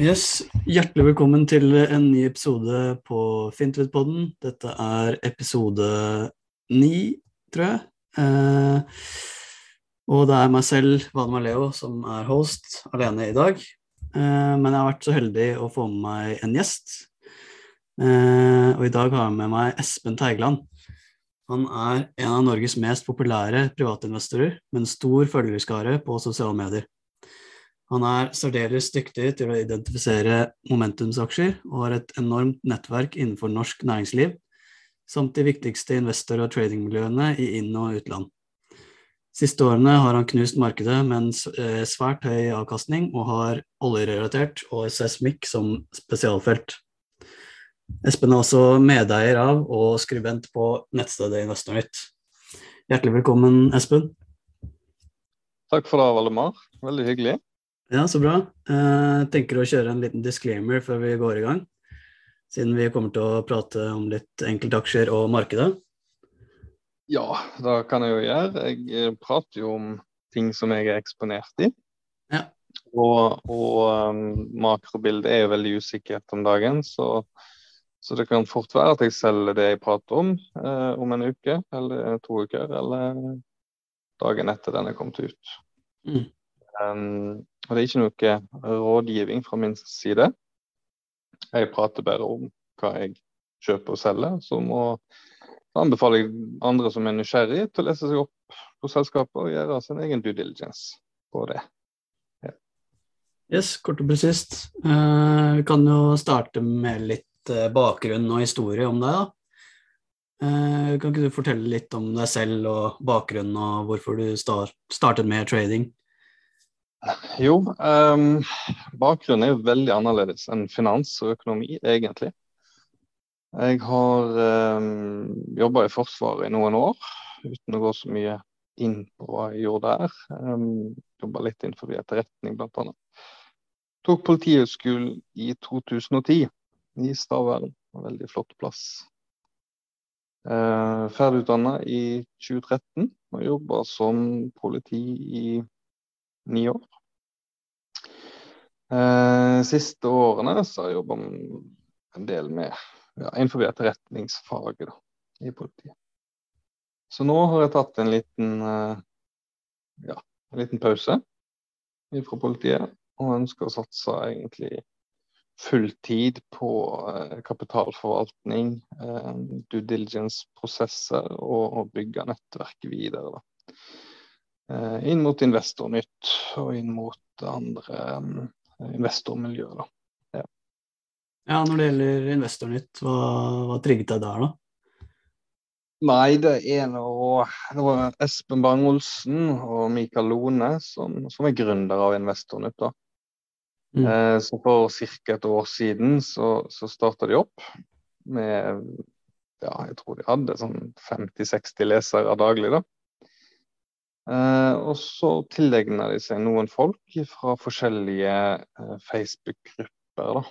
Yes, Hjertelig velkommen til en ny episode på Fintvid-podden. Dette er episode ni, tror jeg. Eh, og det er meg selv, Vadmar Leo, som er host alene i dag. Eh, men jeg har vært så heldig å få med meg en gjest. Eh, og i dag har jeg med meg Espen Teigland. Han er en av Norges mest populære privatinvestorer, med en stor følgerskare på sosiale medier. Han er særdeles dyktig til å identifisere momentumsaksjer og har et enormt nettverk innenfor norsk næringsliv, samt de viktigste investor- og tradingmiljøene i inn- og utland. Siste årene har han knust markedet med en svært høy avkastning og har oljerelatert og seismikk som spesialfelt. Espen er også medeier av og skribent på nettstedet Investornytt. Hjertelig velkommen, Espen. Takk for det, Valdemar. Veldig hyggelig. Ja, så bra. Jeg tenker å kjøre en liten disclaimer før vi går i gang, siden vi kommer til å prate om litt enkeltaksjer og markedet. Ja, det kan jeg jo gjøre. Jeg prater jo om ting som jeg er eksponert i. Ja. Og, og um, makrobildet er jo veldig usikkert om dagen, så, så, det kan fort være at jeg selger det jeg prater om eh, om en uke eller to uker, eller dagen etter den er kommet ut. Mm. Um, og det er ikke noe rådgivning fra min side. Jeg prater bare om hva jeg kjøper og selger. Så må anbefaler jeg andre som er nysgjerrig til å lese seg opp på selskapet og gjøre sin egen due diligence på det. Ja. Yes, kort og presist. Uh, vi kan jo starte med litt uh, bakgrunn og historie om deg. Uh, kan ikke du fortelle litt om deg selv og bakgrunnen og hvorfor du start, startet med trading? Jo, um, bakgrunnen er veldig annerledes enn finans og økonomi, egentlig. Jeg har um, jobba i Forsvaret i noen år, uten å gå så mye inn på hva jeg gjorde der. Um, jobba litt innenfor etterretning, annet. Tok Politihøgskolen i 2010 i Stavern. En veldig flott plass. Uh, Ferdigutdanna i 2013 og jobba som politi i ni år. Eh, siste årene så har jeg jobba en del med ja, innenfor etterretningsfaget da, i politiet. Så nå har jeg tatt en liten, eh, ja, en liten pause fra politiet, og ønsker å satse egentlig full tid på eh, kapitalforvaltning, eh, due diligence-prosesser og, og bygge nettverket videre. da. Inn mot Investornytt og inn mot andre investormiljøer. Da. Ja. ja, når det gjelder Investornytt, hva, hva trigget deg der, da? Nei, det er noe Det var Espen Bang-Olsen og Mikael Lone som, som er gründere av Investornytt. da. Mm. Eh, så for ca. et år siden så, så starta de opp med ja, jeg tror de hadde sånn 50-60 lesere daglig. da. Eh, og så tilegna de seg noen folk fra forskjellige eh, Facebook-grupper. da.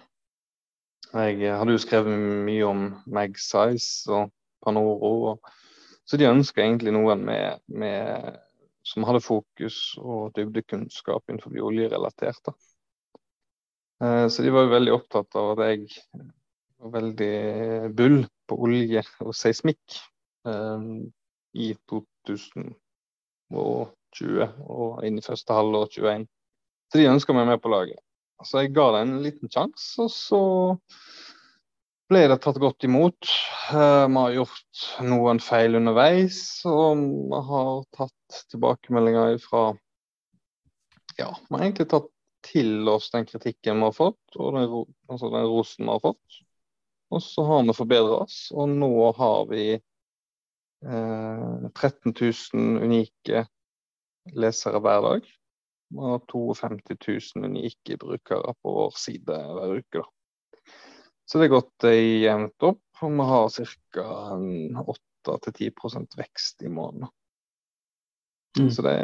Jeg hadde jo skrevet mye om Magsize og Panoro, og, så de ønska egentlig noen med, med, som hadde fokus og dybdekunnskap innenfor oljerelatert. da. Eh, så de var jo veldig opptatt av at jeg var veldig bull på olje og seismikk eh, i 2000 og 20 og inn i første halvår 21. Så de ønska meg med på laget. Så jeg ga det en liten sjanse, og så ble det tatt godt imot. Eh, vi har gjort noen feil underveis, og vi har tatt tilbakemeldinger fra Ja, vi har egentlig tatt til oss den kritikken vi har fått, og den, altså den rosen vi har fått. Og så har vi forbedra oss, og nå har vi 13 000 unike lesere hver dag. Og har 52 000 unike brukere på vår side hver uke. Da. Så det er gått jevnt opp, og vi har ca. 8-10% vekst i måneden. Mm. Så det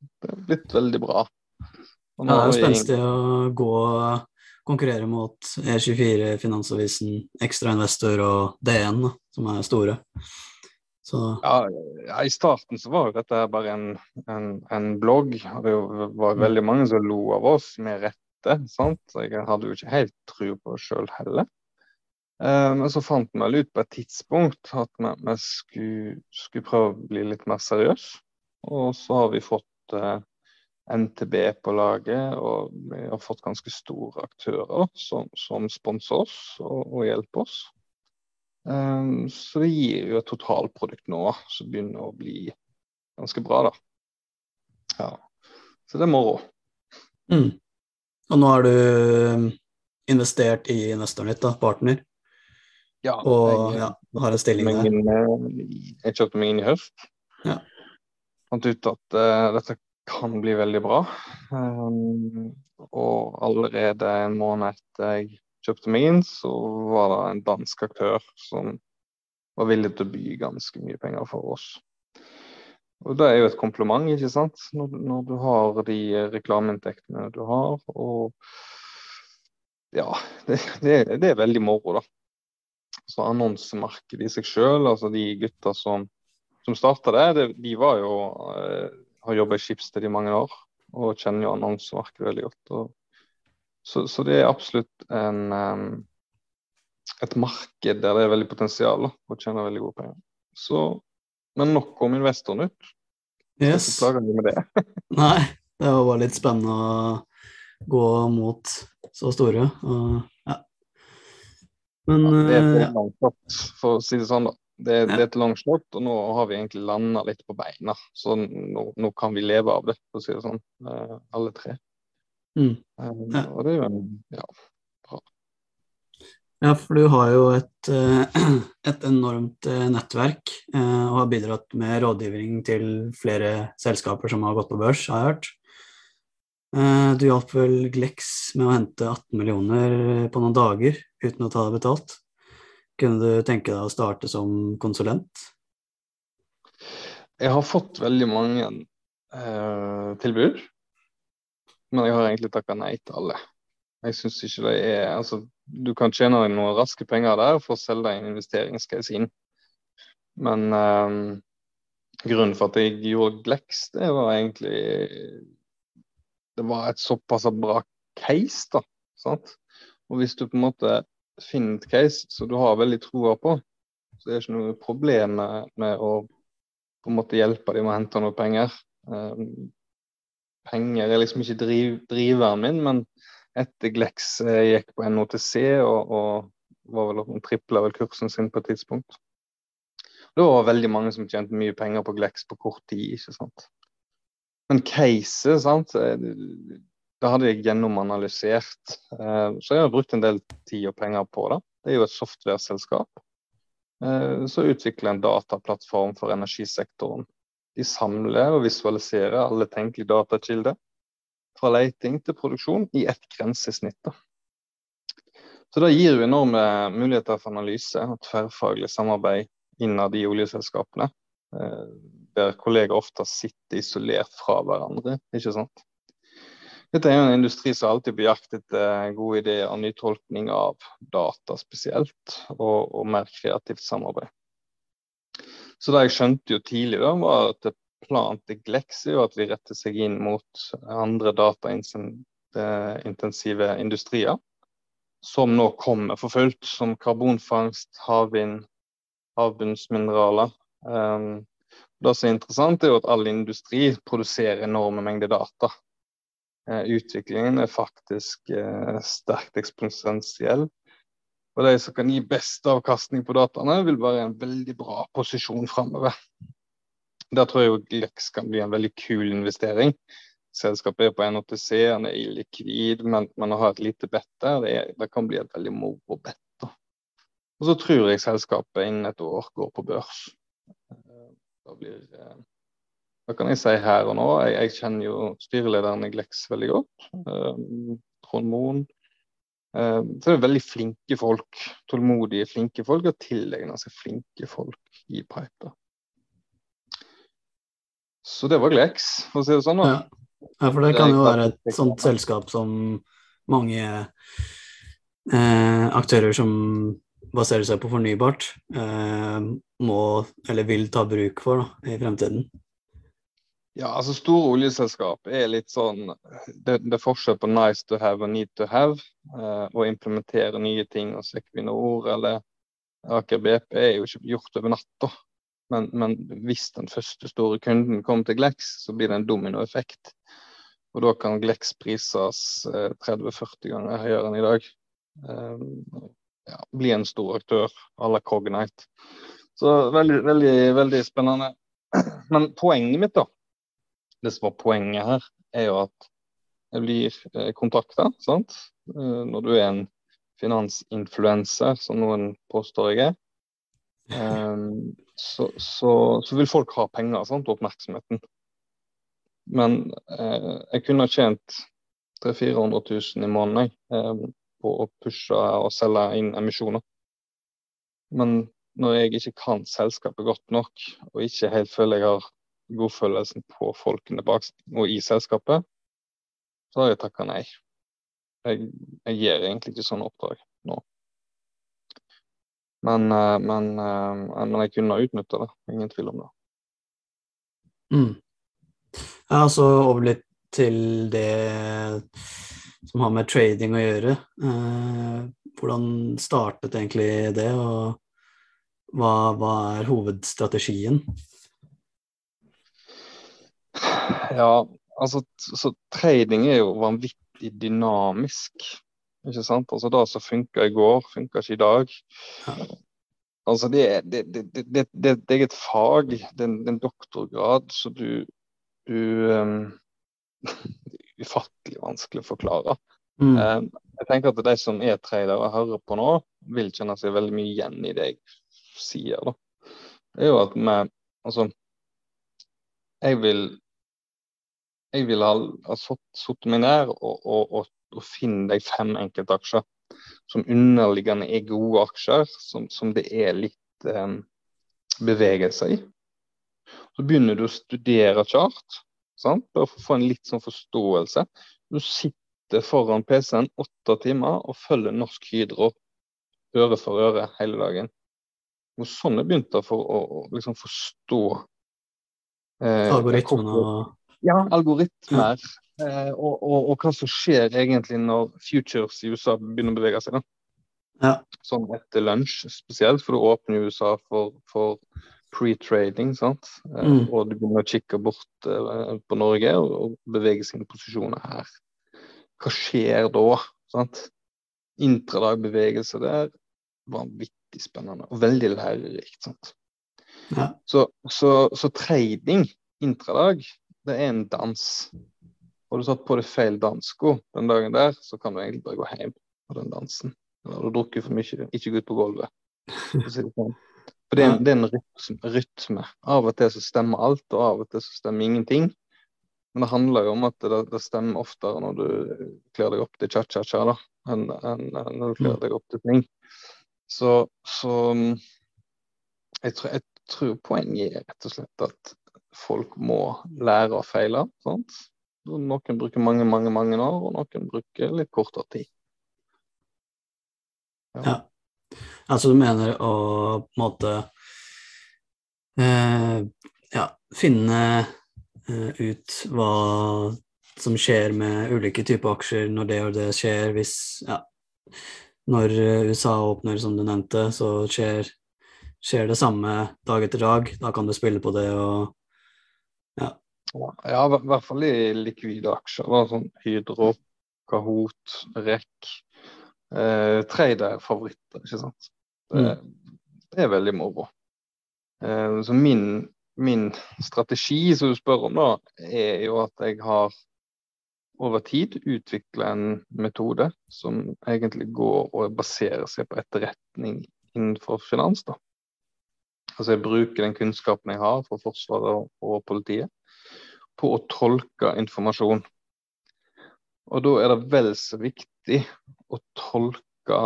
det er, blitt veldig bra. Ja, det er jo spenstig å gå konkurrere mot E24, Finansavisen, Ekstrainvestor og DN, som er store. Ja, ja, I starten så var jo dette bare en, en, en blogg. og Det var veldig mange som lo av oss med rette. sant? Jeg hadde jo ikke helt tro på det sjøl heller. Eh, men så fant vi vel ut på et tidspunkt at vi, vi skulle, skulle, prøve å bli litt mer seriøse. Og så har vi fått uh, NTB på laget, og vi har fått ganske store aktører som, som sponser oss og, og hjelper oss. Um, så det gir jo et totalprodukt nå som begynner å bli ganske bra, da. Ja. Så det er moro. Mm. Og nå har du um, investert i investoren ditt, da, partner? Ja. Og jeg, ja, har en stilling der? Eh, jeg kjøpte meg inn i høst. Ja. Fant ut at uh, dette kan bli veldig bra. Um, og allerede en måned etter jeg kjøpte meg inn, så var det en dansk aktør som var villig til å by ganske mye penger for oss. Og Det er jo et kompliment, ikke sant, når, når du har de reklameinntektene du har. Og ja, det, det, det, er veldig moro, da. Så annonsemarkedet i seg sjøl, altså de gutta som, som starta det, det, de var jo eh, har jobba i Schibsted i mange år og kjenner jo annonsemarkedet veldig godt. Og, så, så, det er absolutt en, et marked der det er veldig potensial og tjener veldig gode penger. Så, men nok om investoren ut. Yes. Plager med det. Nei, det var bare litt spennende å gå mot så store. Og, ja. Men ja, Det er et langt shot, for å si det sånn, da. Det, ja. det, er et longshot, og nå har vi egentlig landa litt på beina. Så nå, nå, kan vi leve av det, for å si det sånn, uh, alle tre. Mm. Um, ja. Og det er jo ja, bra. Ja, for du har jo et, uh, et enormt nettverk og har bidratt med rådgivning til flere selskaper som har gått på børs, har jeg hørt. Du hjalp vel Glex med å hente 18 millioner på noen dager uten å ta det betalt? Kunne du tenke deg å starte som konsulent? Jeg har fått veldig mange eh, tilbud, men jeg har egentlig takka nei til alle. Jeg syns ikke det er Altså, du kan tjene deg noen raske penger der for å selge deg en investeringscase inn, men eh, grunnen for at jeg gjorde Glex, det var egentlig Det var et såpass bra case, da. Sant? Og hvis du på en måte finner et case som du har veldig troa på, så det er ikke noe problem med, med å på en måte hjelpe dem med å hente noe penger. Um, penger er liksom ikke driv, driveren min, men etter Glex jeg gikk på NOTC og, og var vel tripla vel kursen sin på et tidspunkt. Det var veldig mange som tjente mye penger på Glex på kort tid. ikke sant? Men caset, sant det hadde jeg gjennomanalysert. Eh, så jeg har brukt en del tid og penger på det. Det er jo et software-selskap Så som utvikler en dataplattform for energisektoren. De samler og visualiserer alle tenkelige datakilder, fra leiting til produksjon, i ett grensesnitt. Så Det gir jo enorme muligheter for analyse og tverrfaglig samarbeid innad i oljeselskapene. Eh, der kolleger ofte sitter isolert fra hverandre. ikke sant? Dette er jo en industri som alltid på jakt etter gode ideer og nytolkning av data spesielt, og, og, mer kreativt samarbeid. Så det jeg skjønte jo tidlig, da, var at det til Glex er jo at vi retter seg inn mot andre dataintensive industrier, som nå kommer for fullt, som karbonfangst, havvind, havbunnsmineraler. Um, det som er interessant, er jo at all industri produserer enorme mengder data. Uh, utviklingen er faktisk uh, sterkt eksponentiell. Og de som kan gi best avkastning på dataene, vil være i en veldig bra posisjon framover. Der tror jeg jo Glex kan bli en veldig kul investering. Selskapet er på NOTC, han er illikvid, men, men å ha et lite bett der, det, det, kan bli et veldig moro bett. Og så tror jeg selskapet innen et år går på børs. Eh, da blir hva kan jeg si her og nå? Jeg, jeg kjenner jo styrelederen i Glex veldig godt. Um, Trond Moen. Um, så det er veldig flinke folk. Tålmodige, flinke folk. Og tilegner seg flinke folk i Piper. Så det var Glex, for å si det sånn. da. Ja. ja, for det kan jo være et sånt selskap som mange eh, aktører som baserer seg på fornybart, eh, må eller vil ta bruk for da, i fremtiden. Ja, altså Store oljeselskap er litt sånn Det, det er forskjell på nice to have og need to have. Eh, å implementere nye ting hos Equinor eller Aker BP er jo ikke gjort over natta. Men, men, hvis den første store kunden kommer til Glex, så blir det en dominoeffekt. Og da kan Glex prises eh, 30-40 ganger høyere enn i dag. Eh, ja, bli en stor aktør à la Cognite. Så veldig, veldig, veldig spennende. Men poenget mitt, da det som var poenget her, er jo at jeg blir eh, kontakta, sant. Eh, når du er en finansinfluenser, som noen påstår jeg er, eh, så, så, så, vil folk ha penger sant, og oppmerksomheten. Men eh, jeg kunne ha tjent 300 000-400 000 i måneden eh, på å pushe og selge inn emisjoner. Men når jeg ikke kan selskapet godt nok, og ikke helt føler jeg har godfølelsen på folkene bak og i selskapet, så har jeg takka nei. Jeg, jeg gir egentlig ikke sånne oppdrag nå. Men, eh, men, eh, men jeg kunne ha utnytta det, ingen tvil om det. Mm. Ja, så over litt til det som har med trading å gjøre. Eh, hvordan startet egentlig det, og hva, hva er hovedstrategien? Ja, altså så trading er jo vanvittig dynamisk. Ikke sant? Altså Det som funka i går, funka ikke i dag. Altså det, det, det, det, er et fag, det er en, doktorgrad, så du, du um, Ufattelig vanskelig å forklare. Mm. Um, jeg tenker at de som er tradere og hører på nå, vil kjenne seg veldig mye igjen i det jeg sier. da. Det er jo at vi Altså, jeg vil jeg ville ha, ha satt meg ned og, og, og, og finne deg fem enkeltaksjer som underliggende er gode aksjer, som, som det er litt eh, bevegelse i. Så begynner du å studere chart, sant? bare for å få en litt sånn forståelse. Du sitter foran PC-en åtte timer og følger Norsk Hydro øre for øre hele dagen. Og sånn er begynt for å, å liksom forstå eh, Algoritmene og ja, algoritmer. Eh, og, og, og, hva som skjer egentlig når futures i USA begynner å bevege seg. da. Ja. Sånn etter lunsj spesielt, for du åpner USA for, for pre-trading. sant? Eh, mm. Og du begynner å kikke bort eh, på Norge og, og bevege sine posisjoner her. Hva skjer da? sant? Intradag-bevegelse der. Vanvittig spennende og veldig lærerikt. sant? Ja. Så, så, så trading intradag det er en dans. Har du satt på deg feil dansko den dagen der, så kan du egentlig bare gå hjem på den dansen. Eller du drukker for mye, ikke gå ut på gulvet. Sånn. For det er, en, det er en rytme, rytme, Av og til så stemmer alt, og av og til så stemmer ingenting. Men det handler jo om at det, det stemmer oftere når du kler deg opp til cha-cha-cha, da, enn, enn, når du kler mm. deg opp til ting. Så, så jeg, tror, jeg tror poenget er rett og slett at folk må lære å feile. Sant? Noen bruker mange, mange mange år, og noen bruker litt kortere tid. Ja. ja. Altså du mener å på en måte eh, ja, finne eh, ut hva som skjer med ulike typer aksjer når det og det skjer, hvis ja, når USA åpner, som du nevnte, så skjer, skjer det samme dag etter dag. Da kan du spille på det og ja. i hvert fall i likvide aksjer. Da, sånn Hydro, Kahoot, REC. Eh, trade er favoritter, ikke sant. Det, mm. det er veldig moro. Eh, så min, min, strategi, som du spør om, da, er jo at jeg har over tid utvikla en metode som egentlig går og baserer seg på etterretning innenfor finans. da. Altså jeg bruker den kunnskapen jeg har fra Forsvaret og politiet på å tolke informasjon. Og da er det vel så viktig å tolke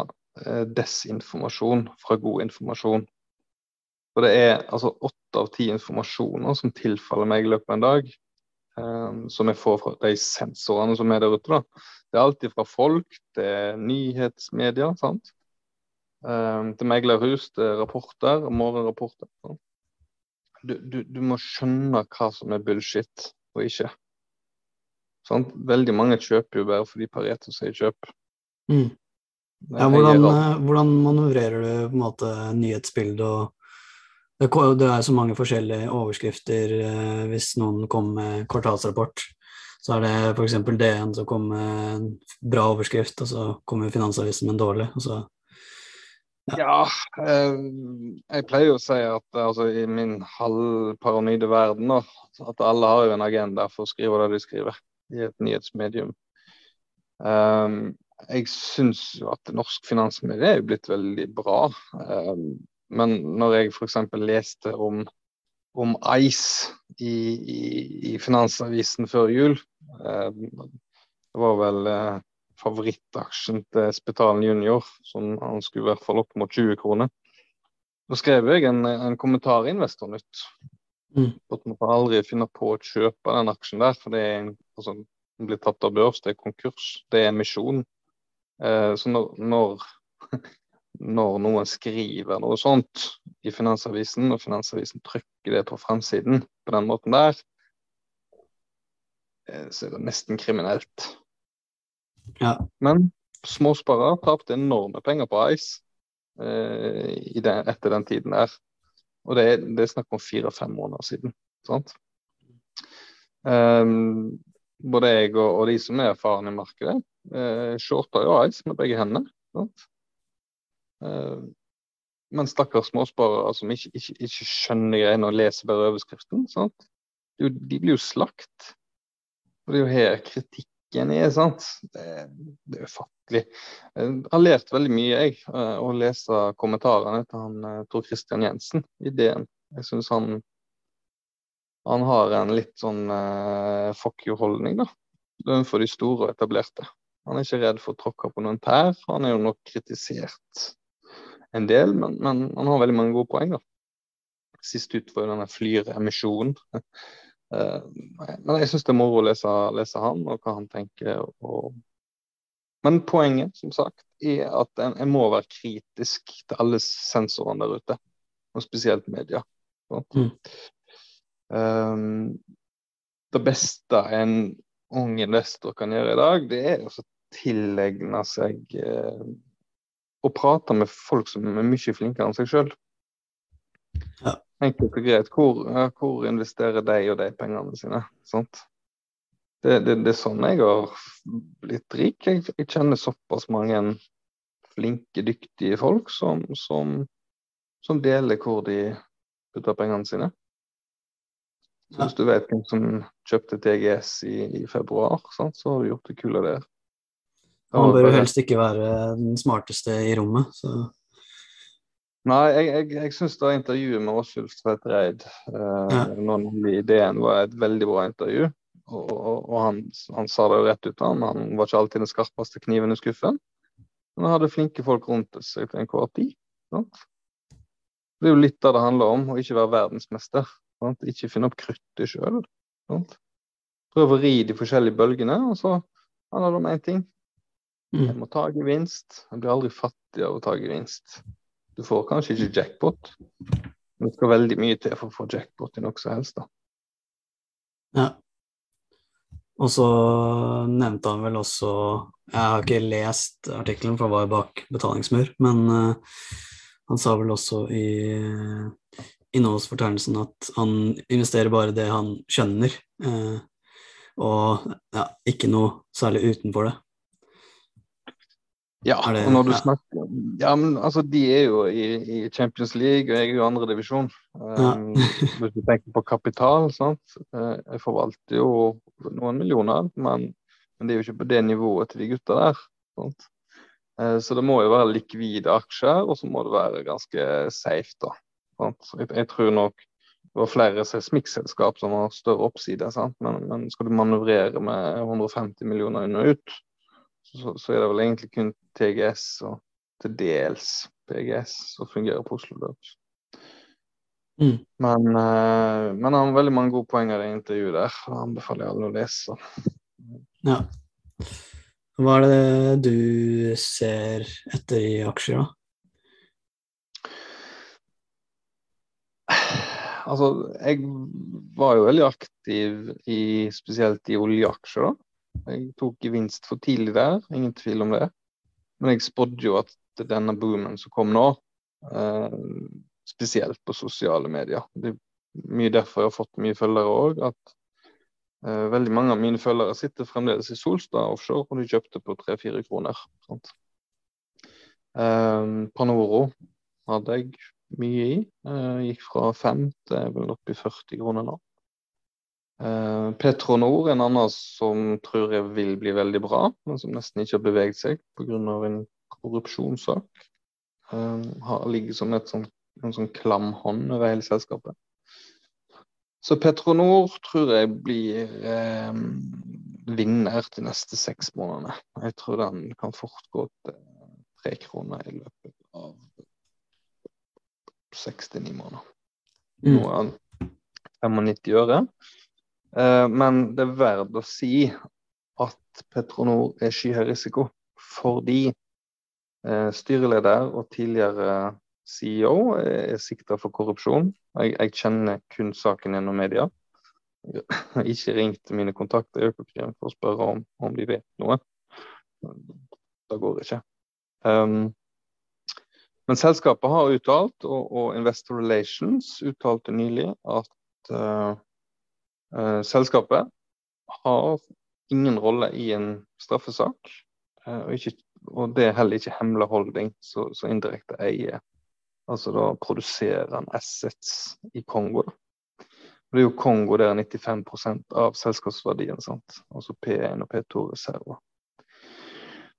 eh, desinformasjon fra god informasjon. For det er altså åtte av ti informasjoner som tilfaller meg i løpet av en dag, um, som jeg får fra de sensorene som er der ute. da. Det er alltid fra folk til nyhetsmedier. sant? Um, til meglerhus, til rapporter, morgenrapporter. du, du, du, må skjønne hva som er bullshit og ikke. Sånn? Veldig mange kjøper jo bare fordi Pareto sier kjøp. Mm. Ja, hvordan, eh, hvordan, manøvrerer du på en måte nyhetsbildet og det, det er så mange forskjellige overskrifter eh, hvis noen kommer med kvartalsrapport. Så er det f.eks. DN som kommer med en bra overskrift, og så kommer Finansavisen med en dårlig. og så ja, eh, jeg pleier jo å si at altså, i min halvparanoide verden nå, at alle har jo en agenda for å skrive det de skriver i et nyhetsmedium. Um, jeg syns jo at norsk finansmedie er jo blitt veldig bra. Um, men når jeg f.eks. leste om, om Ice i, i, i, Finansavisen før jul um, Det var vel uh, favorittaksjen til Spetalen Junior, som han skulle i hvert fall opp mot 20 kroner. Da skrev jeg en, en kommentar i Investornytt. Mm. At man kan aldri finne på å kjøpe den aksjen der, for det er en, altså, den blir tatt av børs, det er konkurs, det er emisjon. Eh, så når, når, når, noen skriver noe sånt i Finansavisen, og Finansavisen trykker det på framsiden på den måten der, eh, så er det nesten kriminelt. Ja. Men småsparere tapte enorme penger på Ice eh, den, etter den tiden der. Og det, det er snakk om fire-fem måneder siden. sant? Um, både jeg og, og, de som er erfarne i markedet, eh, shorter jo ice med begge hendene. Eh, men stakkars småsparere som ikke, ikke, ikke skjønner greiene og leser bare overskriften. Sant? De, de blir jo slakt. Og det er jo her kritikken er. sant? Det, det er ufattelig. Jeg har lært veldig mye, jeg, og å lese kommentarene til han eh, Tor Christian Jensen i DN. Jeg syns han han har en litt sånn uh, fuck you-holdning, da. For de store og etablerte. Han er ikke redd for å tråkke på noen tær. Han er jo nok kritisert en del, men, men han har veldig mange gode poeng, da. Sist ut var jo denne Flyr-emisjonen. Uh, men jeg syns det er moro å lese, lese, han og hva han tenker. Og... Men poenget, som sagt, er at en, en, må være kritisk til alle sensorene der ute, og spesielt media. Mm. Um, det beste en ung investor kan gjøre i dag, det er å tilegne seg uh, å prate med folk som er mye flinkere enn seg sjøl. Ja. Enkelt og greit. Hvor, hvor, investerer de og de pengene sine? Sant? Det, det, det, er sånn jeg har blitt rik. Jeg, jeg kjenner såpass mange flinke, dyktige folk som, som, som deler hvor de putter pengene sine. Så hvis du vet hvem som kjøpte TGS i, i februar, sant, så har du gjort det kule der. Man bør jo helst ikke være den smarteste i rommet, så Nei, jeg, jeg, jeg syns det intervjuet med Åshild Tvedt Reid eh, ja. ideen var et veldig bra intervju. Og, og, og han, han, sa det jo rett ut, han. Han var ikke alltid den skarpeste kniven i skuffen. Men han hadde flinke folk rundt seg til enhver tid. Sant? Det er jo litt av det handler om, å ikke være verdensmester. Sant? Ikke finne opp kruttet sjøl. Prøve å ri de forskjellige bølgene, og så handler det om én ting. Mm. Jeg må ta gevinst. Jeg blir aldri fattig av å ta gevinst. Du får kanskje ikke jackpot, men det skal veldig mye til for å få jackpot i noe som helst. da. Ja. Og så nevnte han vel også Jeg har ikke lest artikkelen, for han var bak betalingsmur, men uh, han sa vel også i innholdsfortegnelsen at han investerer bare det han skjønner, uh, og ja, ikke noe særlig utenfor det. Ja, og når du snakker Ja, men altså, de er jo i, i Champions League, og jeg er jo andredivisjon. Um, hvis du tenker på kapital, sant. Eh, jeg forvalter jo noen millioner, men, men, det er jo ikke på det nivået til de gutta der. Sant? Eh, så det må jo være likvide aksjer, og så må det være ganske safe, da. Jeg, jeg, tror nok det var flere seismikkselskap som har større oppside, men, men, skal du manøvrere med 150 millioner inn og ut, så, så, er det vel egentlig kun TGS og til dels PGS som fungerer på Oslo Dubs. Mm. Men, uh, men han har veldig mange gode poenger i intervjuet der. og anbefaler alle å lese. Ja. Hva er det du ser etter i aksjer, da? Altså, jeg var jo veldig aktiv i spesielt i oljeaksjer, da. Jeg tok gevinst for tidlig der, ingen tvil om det. Men jeg spådde jo at denne boomen som kom nå, eh, spesielt på sosiale medier Det er mye derfor jeg har fått mye følgere òg. At eh, veldig mange av mine følgere sitter fremdeles i Solstad offshore, og de kjøpte på tre-fire kroner. Sant? Eh, Panoro hadde jeg mye i. Eh, gikk fra 5 til vel opp i 40 kroner nå. Eh, Petronor, en annen som tror jeg vil bli veldig bra, men som nesten ikke har beveget seg pga. en korrupsjonssak. Eh, har ligget som et sånt, en sånn klam hånd over hele selskapet. Så Petronor tror jeg blir eh, vinner de neste seks månedene. Jeg tror den kan fort gå til tre kroner i løpet av 69 måneder. Nå er den 95 øre. Eh, men det er verdt å si at Petronor er skyhøy risiko fordi eh, styreleder og tidligere CEO er sikta for korrupsjon. Jeg, jeg, kjenner kun saken gjennom media. Jeg har ikke ringt mine kontakter i Økokrim for å spørre om, om de vet noe. Det går ikke. Um, men selskapet har uttalt, og, og Investor Relations uttalte nylig, at uh, selskapet har ingen rolle i en straffesak. Uh, og, ikke, og, det er heller ikke hemmeligholding, Holding som indirekte eier. Altså da produserer en assets i Kongo. Det er jo Kongo der 95% av selskapsverdien. sant? Altså P1 og P2-reserver.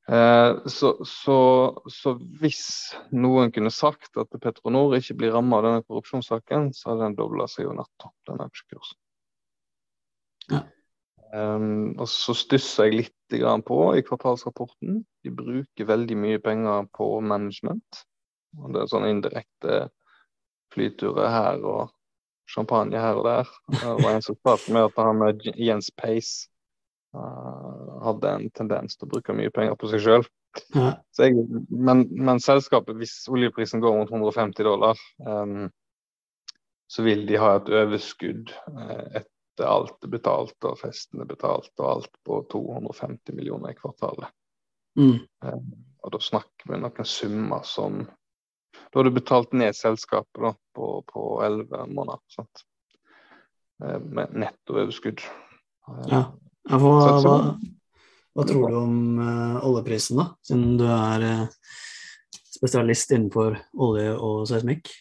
Eh, så, så, så, hvis noen kunne sagt at Petronor ikke blir rammet av denne korrupsjonssaken, så hadde den dobla seg jo natta, den aksjekursen. Ja. Um, og så stusser jeg litt på i kvartalsrapporten. De bruker veldig mye penger på management. Og det er sånne indirekte flyturer her og champagne her og der. Det var en som sa med at han med Jens Pace uh, hadde en tendens til å bruke mye penger på seg sjøl. Men, men, selskapet, hvis oljeprisen går mot 150 dollar, um, så vil de ha et overskudd uh, etter alt er betalt og festen er betalt og alt på 250 millioner i kvartalet. Mm. Um, og da snakker vi noen summer som Da har du betalt ned selskapet da, på, på 11 måneder. Sant? Uh, med netto overskudd. Ja. Ja, hva, hva, hva, tror du om uh, oljeprisen, da, siden du er uh, spesialist innenfor olje og seismikk?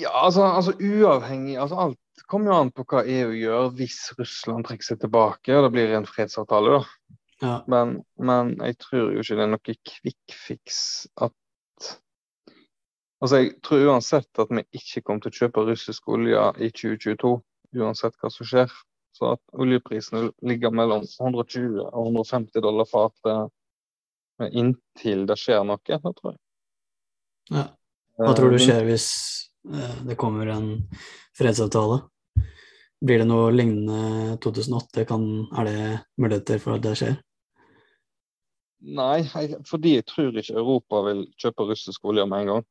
Ja, altså, altså, uavhengig altså Alt kommer jo an på hva EU gjør hvis Russland trekker seg tilbake og det blir en fredsavtale. da. Ja. Men, men, jeg tror jo ikke det er noe quick fix at Altså, Jeg tror uansett at vi ikke kommer til å kjøpe russisk olje i 2022, uansett hva som skjer. Så at oljeprisene ligger mellom 120 og 150 dollar fatet inntil det skjer noe, det tror jeg. Ja. Hva tror du eh, skjer hvis eh, det kommer en fredsavtale? Blir det noe lignende 2008? Kan, er det muligheter for at det skjer? Nei, fordi jeg tror ikke Europa vil kjøpe russisk olje med en gang.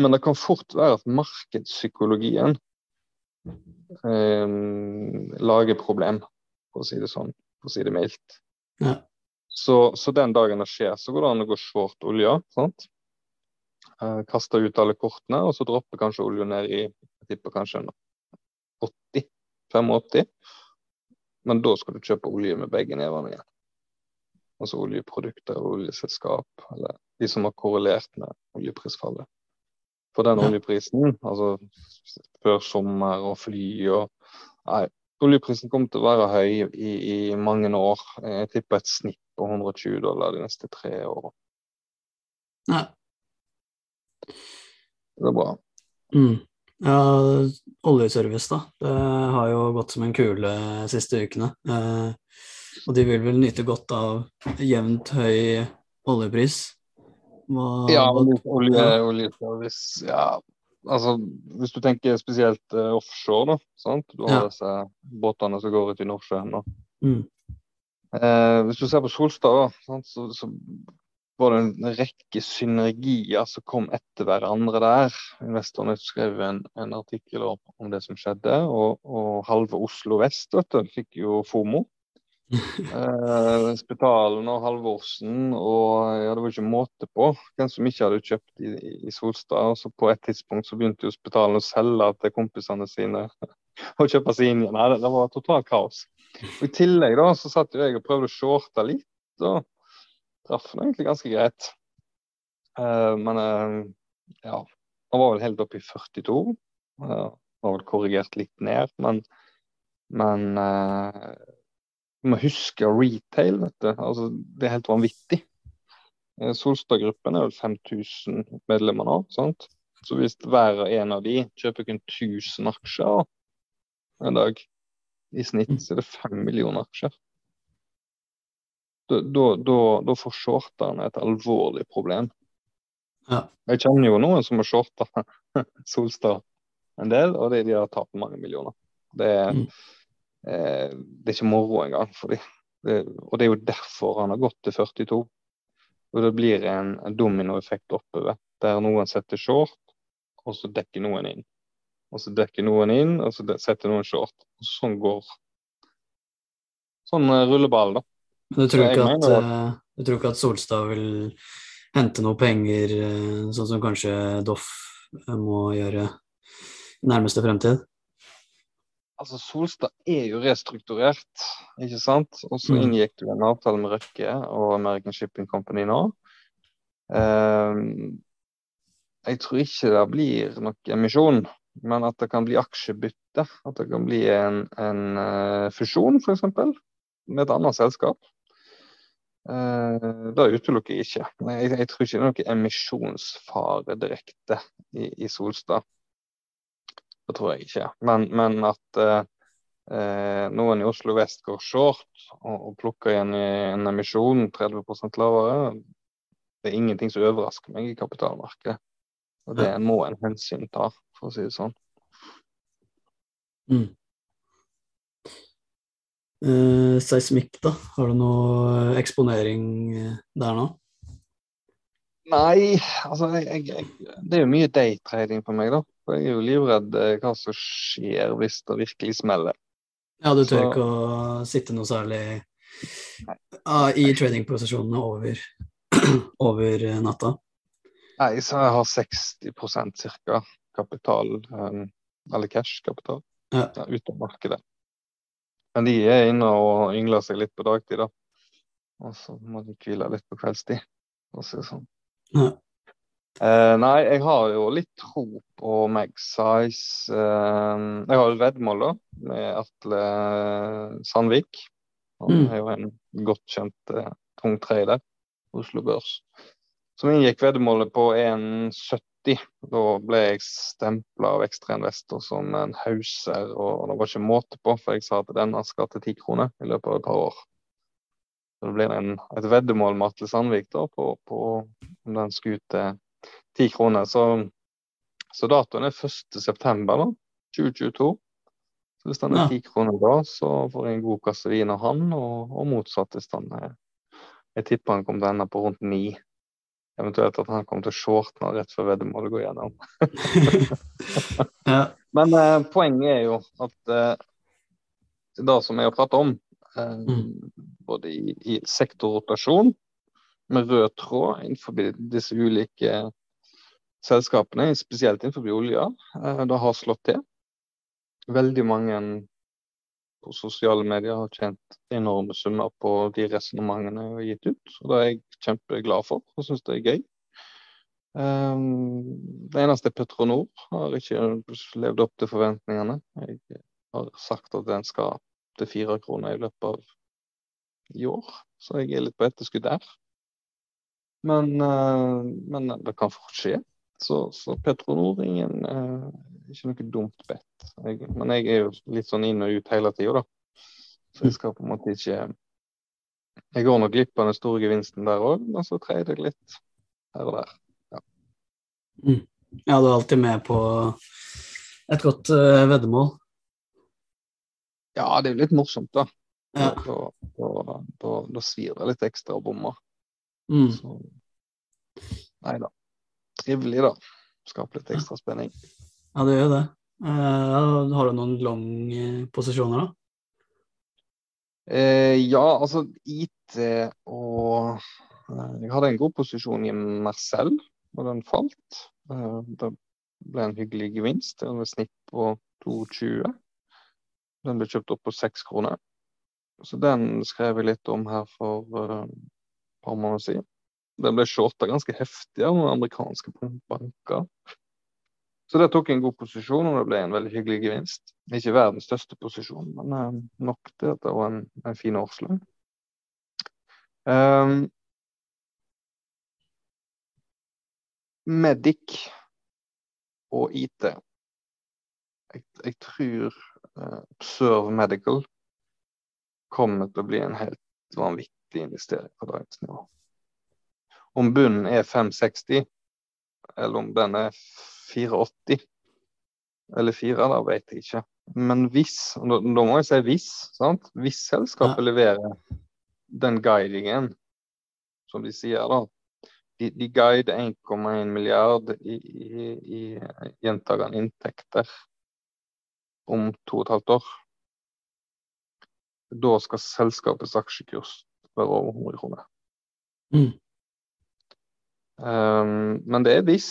Men det kan fort være at markedspsykologien eh, lager problem, for å si det sånn, for å si det mildt. Ja. Så, så, den dagen det skjer, så går det an å gå short olje. sant? Eh, kaste ut alle kortene, og så dropper kanskje olja ned i jeg tipper kanskje 80 85 Men da skal du kjøpe olje med begge nevene igjen. Altså oljeprodukter og oljeselskap, eller de som har korrelert med oljeprisfallet. For den oljeprisen, altså før sommer og fly og Nei, oljeprisen kommer til å være høy i, i mange år. Jeg tipper et snitt på 120 dollar de neste tre årene. Ja. Det er bra. Mm. Ja, oljeservice, da. Det har jo gått som en kule de siste ukene. Eh, og de vil vel nyte godt av jevnt høy oljepris. Hva, ja, olje, oljeservice. Ja, altså, hvis du tenker spesielt uh, offshore, da. Sant? Du har ja. disse båtene som går ut i Nordsjøen. Da. Mm. Eh, hvis du ser på Solstad, da, sant, så, så, var det en rekke synergier som kom etter hverandre der. Investorene skrev en, en artikkel om, om, det som skjedde, og, og halve Oslo vest vet du, fikk jo FOMO. eh, Spitalen og Halvorsen og ja, det var ikke måte på hvem som ikke hadde kjøpt i, i Solstad. Så på et tidspunkt så begynte jo Spitalen å selge til kompisene sine og kjøpe seg inn igjen. Nei, det, det var totalt kaos. Og I tillegg da så satt jo jeg og prøvde å shorte litt. og traff egentlig ganske greit. Uh, men uh, ja, han var vel helt oppe i 42. Uh, var vel korrigert litt ned, men, men uh, du må huske retail, vet du. Altså, det er helt vanvittig. Solstad-gruppen er vel 5000 medlemmer nå. sant? Så hvis hver og en av de kjøper kun 1000 aksjer en dag, i snitt så er det 5 millioner aksjer da får shorterne et alvorlig problem. Ja. Jeg kjenner jo noen som har shorta Solstad en del, og de, de har tapt mange millioner. Det mm. eh, det er ikke moro engang for dem. Og det er jo derfor han har gått til 42. Og det blir en, en dominoeffekt oppover, der noen setter short, og så dekker noen inn. Og så dekker noen inn, og så setter noen short. Og sånn går Sånn rulleball, da. Men du tror, ikke at, uh, du tror ikke at Solstad vil hente noe penger, uh, sånn som kanskje Doff uh, må gjøre i nærmeste fremtid? Altså, Solstad er jo restrukturert, ikke sant. Og så mm. inngikk du en avtale med Røkke og American Shipping Company nå. jeg tror ikke det blir nok emisjon, men at det kan bli aksjebytte. At det kan bli en, en fusjon, f.eks. med et annet selskap. Uh, det utelukker jeg ikke. Jeg, jeg, tror ikke det er noen emisjonsfare direkte i, i Solstad. Det tror jeg ikke. Men, men at uh, uh, noen i Oslo vest går short og, og plukker igjen i en emisjon 30 lavere, det er ingenting som overrasker meg i kapitalmarkedet. Og det må en hensyn ta, for å si det sånn. Mm. Uh, seismikk, da? Har du noe eksponering eh, der nå? Nei, altså jeg, jeg, det er jo mye daytrading for meg, da. For jeg er jo livredd eh, hva som skjer hvis det virkelig smeller. Ja, du tør ikke å sitte noe særlig uh, i tradingposisjonene over, over natta? Nei, så jeg har 60% ca. kapital, um, eller cash-kapital, ja. av markedet. Men de er inne og yngler seg litt på dagtid, da. Og så må de hvile litt på kveldstid, for å si det sånn. Ja. Eh, nei, jeg har jo litt tro på Magsize. Eh, jeg har et veddemål da, med Atle Sandvik. Han mm. er jo en godt kjent eh, tung trader Oslo Børs. Som inngikk veddemålet på 1,70 da ble jeg stempla av ekstrainvestor som en hauser, og det var ikke måte på, for jeg sa at denne skal til ti kroner i løpet av et par år. Så det blir en, et veddemål med Atle Sandvik da, på, på om den skulle til ti kroner. Så, så datoen er 1.9. 2022. Så hvis den er ti ja. kroner da, så får jeg en god kasse vin av han, og, og motsatt hvis den er Jeg tipper han kommer til å ende på rundt ni. Eventuelt at han kommer til å shorte rett før veddemålet går gjennom. ja. Men eh, poenget er jo at eh, det som jeg har pratet om, eh, mm. både i, i, sektorrotasjon med rød tråd innenfor disse ulike selskapene, spesielt innenfor olja, eh, det har slått til. Veldig mange på sosiale medier har tjent enorme summer på de resonnementene jeg har gitt ut. Og det er jeg kjempeglad for og syns det er gøy. Um, det eneste er Petronor har ikke levd opp til forventningene. Jeg har sagt at den skal til fire kroner i løpet av i år, så jeg er litt på etterskudd der. Men, uh, men det kan fort skje. Så, så Petronor ingen, uh, ikke noe dumt bedt. Men jeg er jo litt sånn inn og ut hele tida, da. Så jeg skal på en måte ikke Jeg går nok glipp av den store gevinsten der òg, men så trader jeg litt her og der. Ja. Mm. ja, du er alltid med på et godt uh, veddemål? Ja, det er jo litt morsomt, da. Ja. Da, da, da, da, svir det litt ekstra å bomme. Mm. Så Nei da. Trivelig, da. Skaper litt ekstra spenning. Ja, det gjør det. Uh, har du noen long posisjoner, da? Eh, ja, altså IT og eh, Jeg hadde en god posisjon i Marcel, og den falt. Eh, det ble en hyggelig gevinst. Var snitt på 2,20. Den ble kjøpt opp på 6 kroner. Så den skrev jeg litt om her for et par måneder siden. Den ble shorta ganske heftig av amerikanske banker. Så det tok en god posisjon, og det ble en veldig hyggelig gevinst. Ikke verdens største posisjon, men uh, nok til at det var en, en fin årslønn. Um, Medic og IT. Jeg, jeg tror uh, Observe Medical kommer til å bli en helt vanvittig investering på dagens nivå. Om bunnen er 560, eller om den er 480 eller 4, da vet jeg ikke. Men hvis, da, da må jeg si hvis, sant? hvis selskapet ja. leverer den guidingen som de sier, da. De, de guider 1,1 milliard i, i, i gjentagende inntekter om to og et halvt år. Da skal selskapets aksjekurs være over 100 kroner. Mm. Um, men det er hvis.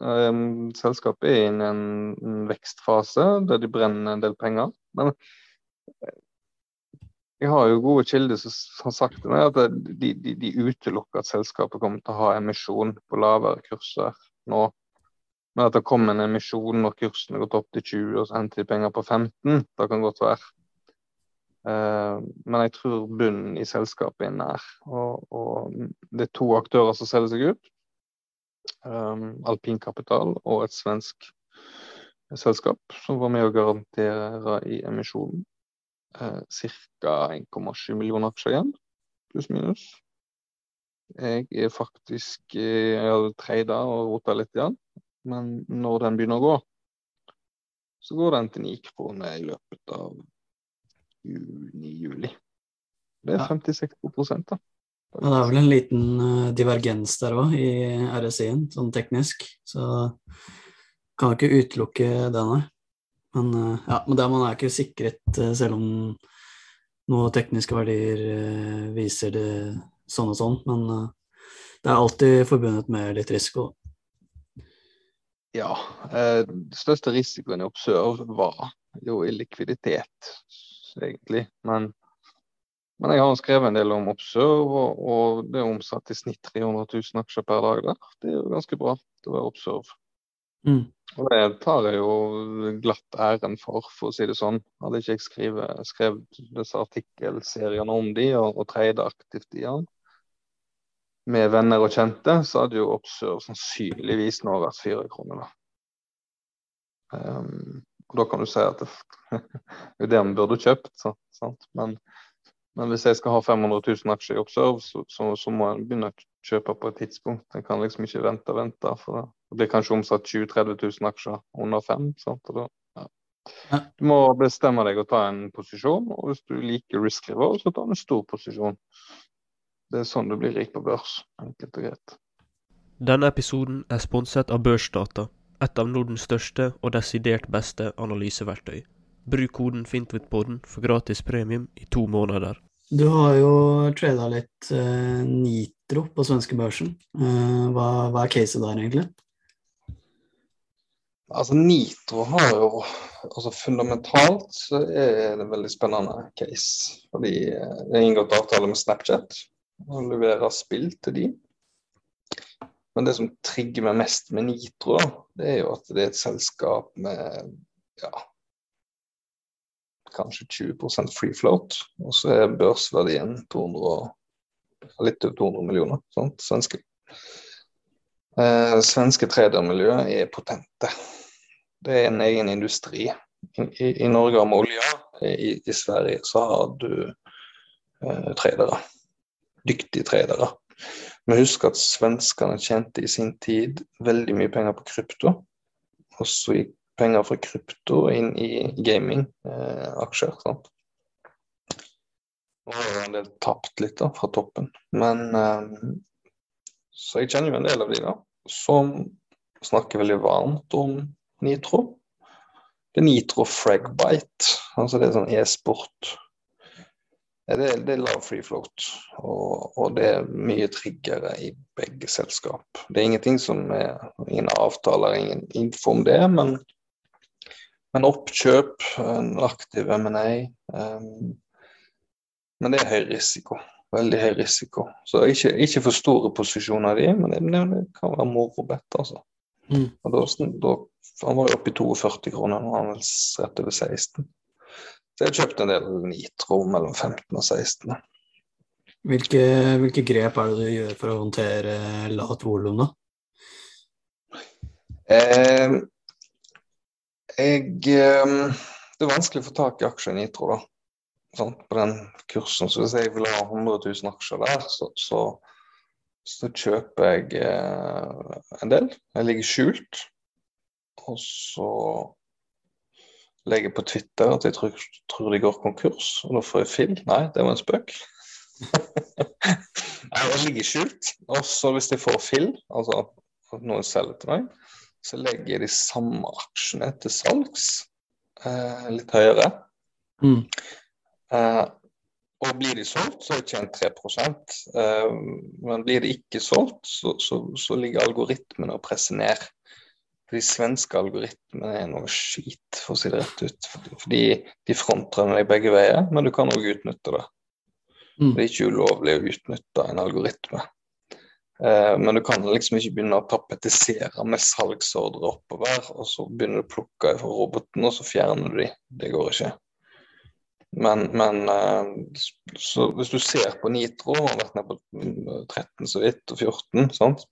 Um, selskapet er inne i en, vekstfase der de brenner en del penger. Men eh, jeg har jo gode kilder som har sagt til meg at de, de, de, utelukker at selskapet kommer til å ha emisjon på lavere kurser nå. Men at det kommer en emisjon når kursen har gått opp til 20 og så henter de penger på 15, det kan godt være. Uh, men jeg tror bunnen i selskapet er nær. Og, og det er to aktører som selger seg ut um, alpinkapital og et svensk selskap som var med å garantere i emisjonen. Uh, Ca. 1,7 millioner aksjer igjen, pluss-minus. Jeg er faktisk treida har trada og rota litt igjen, men når den begynner å gå, så går den til 9 kroner i løpet av juni-juli. Det er 50-60 da. Ja, det er vel en liten uh, divergens der òg, i RSI-en, sånn teknisk. Så kan ikke utelukke det, nei. Men, uh, ja, men der man er ikke sikret, uh, selv om noen tekniske verdier viser det sånn og sånn. Men det er alltid forbundet med litt risiko. Ja. Den største risikoen i Observe var jo i likviditet, egentlig. Men men jeg har skrevet en del om Observe, og, og det er omsatt i snitt 300 000 aksjer per dag der. Det er jo ganske bra til å være Observe. Mm. Og det tar jeg jo glatt æren for, for å si det sånn. Hadde ikke jeg skrevet, skrevet disse artikkelseriene om de og, og treide aktivt i den med venner og kjente, så hadde jo Observe sannsynligvis nå vært fire kroner. Da. Um, og da kan du si at det, det er det man burde kjøpt, sant? men men hvis jeg skal ha 500 000 aksjer i Observe, så, så, så, må jeg begynne å kjøpe på et tidspunkt. Jeg kan liksom ikke vente og vente. For det blir kanskje omsatt 20 000-30 000 aksjer under fem. Da, ja. Du må bestemme deg å ta en posisjon, og hvis du liker risk level, så ta en stor posisjon. Det er sånn du blir rik på børs. Enkelt og greit. Denne episoden er sponset av Børsdata, et av Nordens største og desidert beste analyseverktøy. Bruk koden FINTVITPODEN for gratis premium i to måneder. Du har jo trada litt uh, Nitro på svenskebørsen. Uh, hva, hva er caset der, egentlig? Altså Nitro har jo altså Fundamentalt så er det en veldig spennende case. Fordi eh, det er inngått avtale med Snapchat og leverer spill til de. Men det som trigger meg mest med Nitro, det er jo at det er et selskap med ja, kanskje 20% free float. Og så er børsverdien 200, litt over 200 millioner sant? svenske. Eh, svenske tradermiljøet er potente. Det er en egen industri. I, i, i Norge har vi olje, i, i, Sverige så har du eh, tradere. Dyktige tradere. Vi husker at svenskene tjente i sin tid veldig mye penger på krypto. Og så gikk penger fra krypto inn i gaming-aksjer. Eh, har en del tapt litt da, fra toppen, men eh, Så jeg kjenner jo en del av de da, som snakker veldig varmt om Nitro. Det er Nitro Fragbite, altså det er sånn e-sport. Det, det, er lav free float, og, og, det er mye triggere i begge selskap. Det er ingenting som er ingen avtaler, ingen info om det, men, men oppkjøp, en aktiv M&A um, Men det er høy risiko. Veldig høy risiko. Så ikke, ikke for store posisjoner de, men det, det kan være morobett, altså. Mm. Og da, da, han var jo oppe i 42 kroner, nå er han vel rett over 16. Så jeg kjøpte en del Nitro mellom 15 og 16. Hvilke, hvilke grep er det du gjør for å håndtere lavt volum, da? Eh, jeg eh, Det er vanskelig å få tak i aksjer i Nitro, da. Sånn, på den kursen. Så hvis jeg vil ha 100 000 aksjer der, så, så, så kjøper jeg eh, en del. Jeg ligger skjult. Og så legger jeg på Twitter at jeg tror, tror, de går konkurs, og da får jeg fill. Nei, det var en spøk. jeg ligger skjult. Og så hvis de får fill, altså at noen selger til meg, så legger jeg de samme aksjene til salgs, eh, litt høyere. Mm. Eh, og blir de solgt, så har jeg tjent 3 eh, Men blir de ikke solgt, så, så, så ligger algoritmene og presser ned. De svenske algoritmene er noe skit, for å si det rett ut. Fordi de frontrunner deg begge veier, men du kan òg utnytte det. Mm. Det er ikke ulovlig å utnytte en algoritme. Eh, men du kan liksom ikke begynne å tapetisere med salgsordre oppover, og så begynner du å plukke fra roboten, og så fjerner du de. Det går ikke. Men, men eh, hvis du ser på Nitro, har vært nede på 13 så vidt, og 14, sant?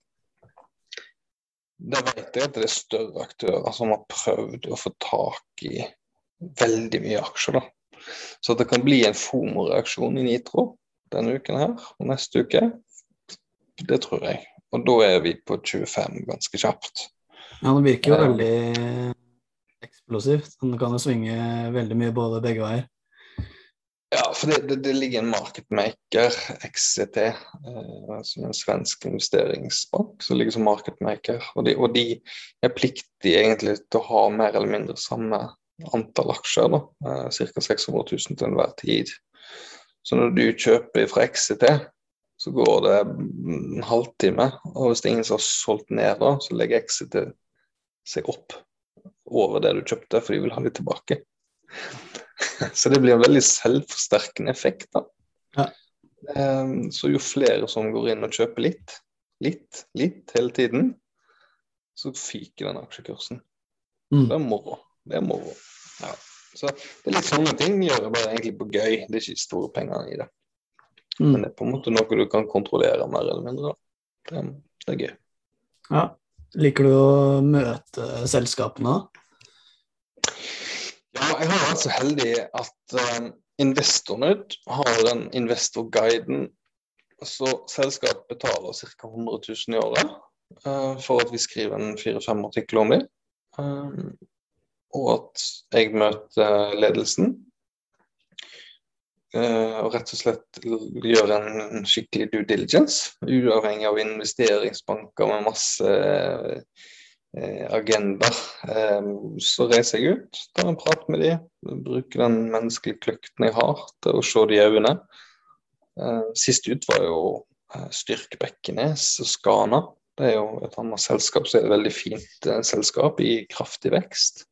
Da vet jeg at det er større aktører som har prøvd å få tak i veldig mye aksjer. da. Så det kan bli en FOMO-reaksjon i Nitro denne uken her og neste uke. Det tror jeg. Og da er vi på 25 ganske kjapt. Ja, det virker jo eh. veldig eksplosivt. Den kan jo svinge veldig mye både begge veier. Ja, for det, det, det, ligger en marketmaker, XCT, eh, som en svensk investeringsbank, som ligger som marketmaker. Og de, og de, er pliktige egentlig til å ha mer eller mindre samme antall aksjer, da, eh, ca. 600 000 til enhver tid. Så når du kjøper fra XCT, så går det en halvtime, og hvis det er ingen som har solgt ned da, så legger Exit seg opp over det du kjøpte, for de vil ha det tilbake. Så det blir en veldig selvforsterkende effekt. da. Ja. Um, så jo flere som går inn og kjøper litt, litt, litt hele tiden, så fyker den aksjekursen. Mm. Det er moro. Det er moro. Ja. Så det er litt sånne ting gjør jeg bare egentlig på gøy. Det er ikke store penger i det. Mm. Men det er på en måte noe du kan kontrollere mer eller mindre. Det, det er gøy. Ja. Liker du å møte selskapene? Ja, jeg har vært så heldig at um, Investornytt har den investorguiden. Så selskapet betaler ca. 100 000 i året uh, for at vi skriver en fire-fem artikler om dem. Um, og at jeg møter ledelsen. Uh, og rett og slett gjøre en skikkelig due diligence, uavhengig av investeringsbanker med masse agendaer. agenda. Så reiser jeg ut, tar en prat med dem, bruker den menneskelige kløkten jeg har til å se de i øynene. Eh, sist ut var jo eh, Styrk Bekkenes og Skana. Det er jo et annet selskap som er et veldig fint selskap i kraftig vekst.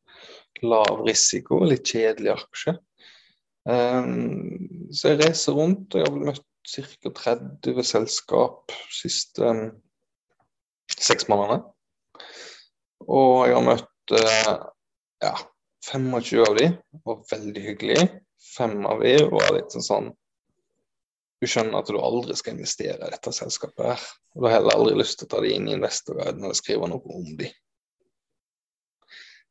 Lav risiko, litt kjedelig aksje. Så jeg reiser rundt, og jeg har vel møtt ca. 30 selskap siste seks månedene. Og jeg har møtt eh, ja, 25 av de, var veldig hyggelig. Fem av de var litt sånn sånn Du skjønner at du aldri skal investere i dette selskapet her. Og du har heller aldri lyst til å ta de inn i investorguiden eller skrive noe om de.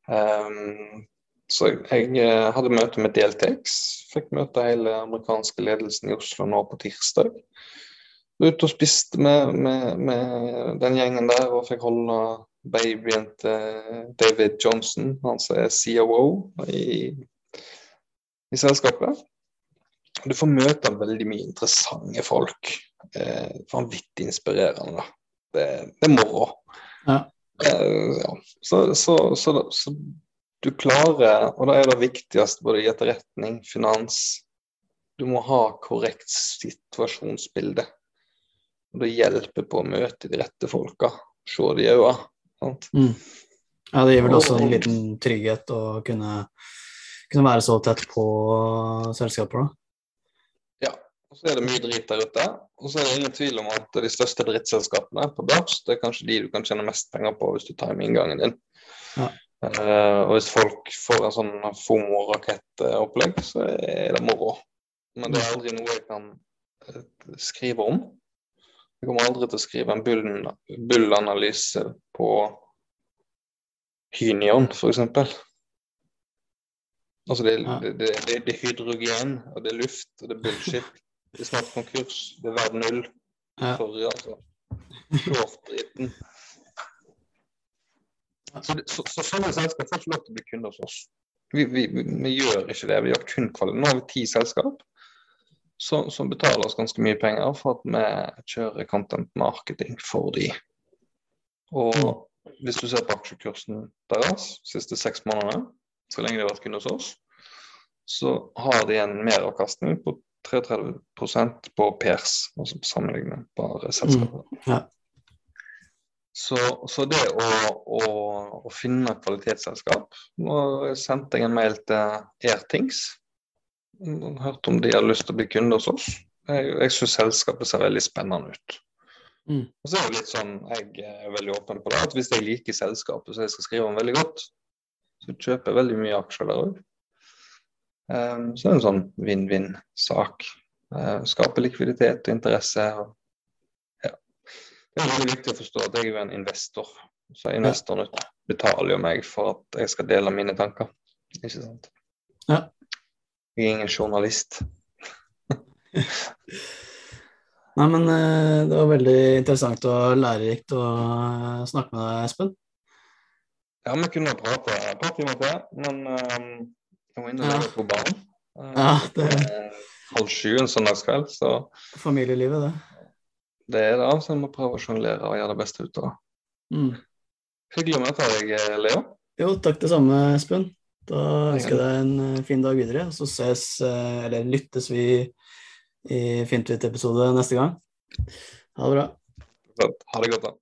Um, så jeg, jeg hadde møte med Deltex. Fikk møte hele amerikanske ledelsen i Oslo nå på tirsdag. Ute og spiste med, med, med den gjengen der og fikk holde babyen til David Johnson, han som er COO i, i selskapet. Du får møte veldig mye interessante folk. Eh, vanvittig inspirerende. det, det er moro. Ja. Eh, ja. Så, så, så, så, du klarer, og da er det viktigste både i etterretning, finans Du må ha korrekt situasjonsbilde. Og det hjelper på å møte de rette folka, se de i øynene. Mm. Ja, det gir vel også en liten trygghet å kunne, kunne være så tett på selskaper, da. Ja, og så er det mye drit der ute. Og så er det ingen tvil om at de største drittselskapene på børs, det er kanskje de du kan tjene mest penger på hvis du tar med inngangen din. Ja. Uh, og hvis folk får en sånn FOMO-rakettopplegg, så er det moro. Men det er aldri noe jeg kan uh, skrive om. Jeg kommer aldri til å skrive en bull-analyse på Hynion, f.eks. Altså det, det, det, det, er hydrogen, og det er luft, og det er bullshit. Det er snart konkurs. Det er verd null. Sorry, altså. Short-driten. Så, så, så sånne selskap får ikke lov til å bli kunder hos oss. Vi, vi, vi, gjør ikke det. Vi gjør kun kvalitet. Nå har vi ti selskap som, som betaler oss ganske mye penger for at vi kjører content marketing for de. Og hvis du ser på aksjekursen deres siste seks månedene, så lenge de har vært kunde hos oss, så har de en meravkastning på 33% på PERS, altså på sammenlignbare selskaper. ja. Så, så det å, å, å finne kvalitetsselskap Nå sendte jeg en mail til Airthings. Hørte om de hadde lyst til å bli kunde hos oss. Jeg, jeg syns selskapet ser veldig spennende ut. Mm. Og så er det litt sånn, Jeg er veldig åpen på det, at hvis jeg liker selskapet som jeg skal skrive om veldig godt, så kjøper jeg veldig mye aksjer der òg. Um, så det er en sånn vinn-vinn-sak. Uh, skape likviditet og interesse. Og. Det er veldig viktig å forstå at jeg er en investor. Så investoren betaler jo meg for at jeg skal dele mine tanker. Ikke sant? Ja. Jeg er ingen journalist. Nei, men eh, det var veldig interessant og lærerikt å eh, snakke med deg, Espen. Ja, vi kunne prate et par timer til, men um, jeg må og Ja. på barn. Ja, det- er Halv sju en søndagskveld, så Familielivet, det. Det er det. Så jeg må prøve å sjonglere og gjøre det beste ut av det. Mm. Hyggelig å møte deg, Leo. Jo, takk det samme, Espen. Da ønsker jeg deg en eh, fin dag videre, så ses, eh, eller lyttes vi i Fintvitt-episode neste gang. Ha det bra. Ha det godt, da.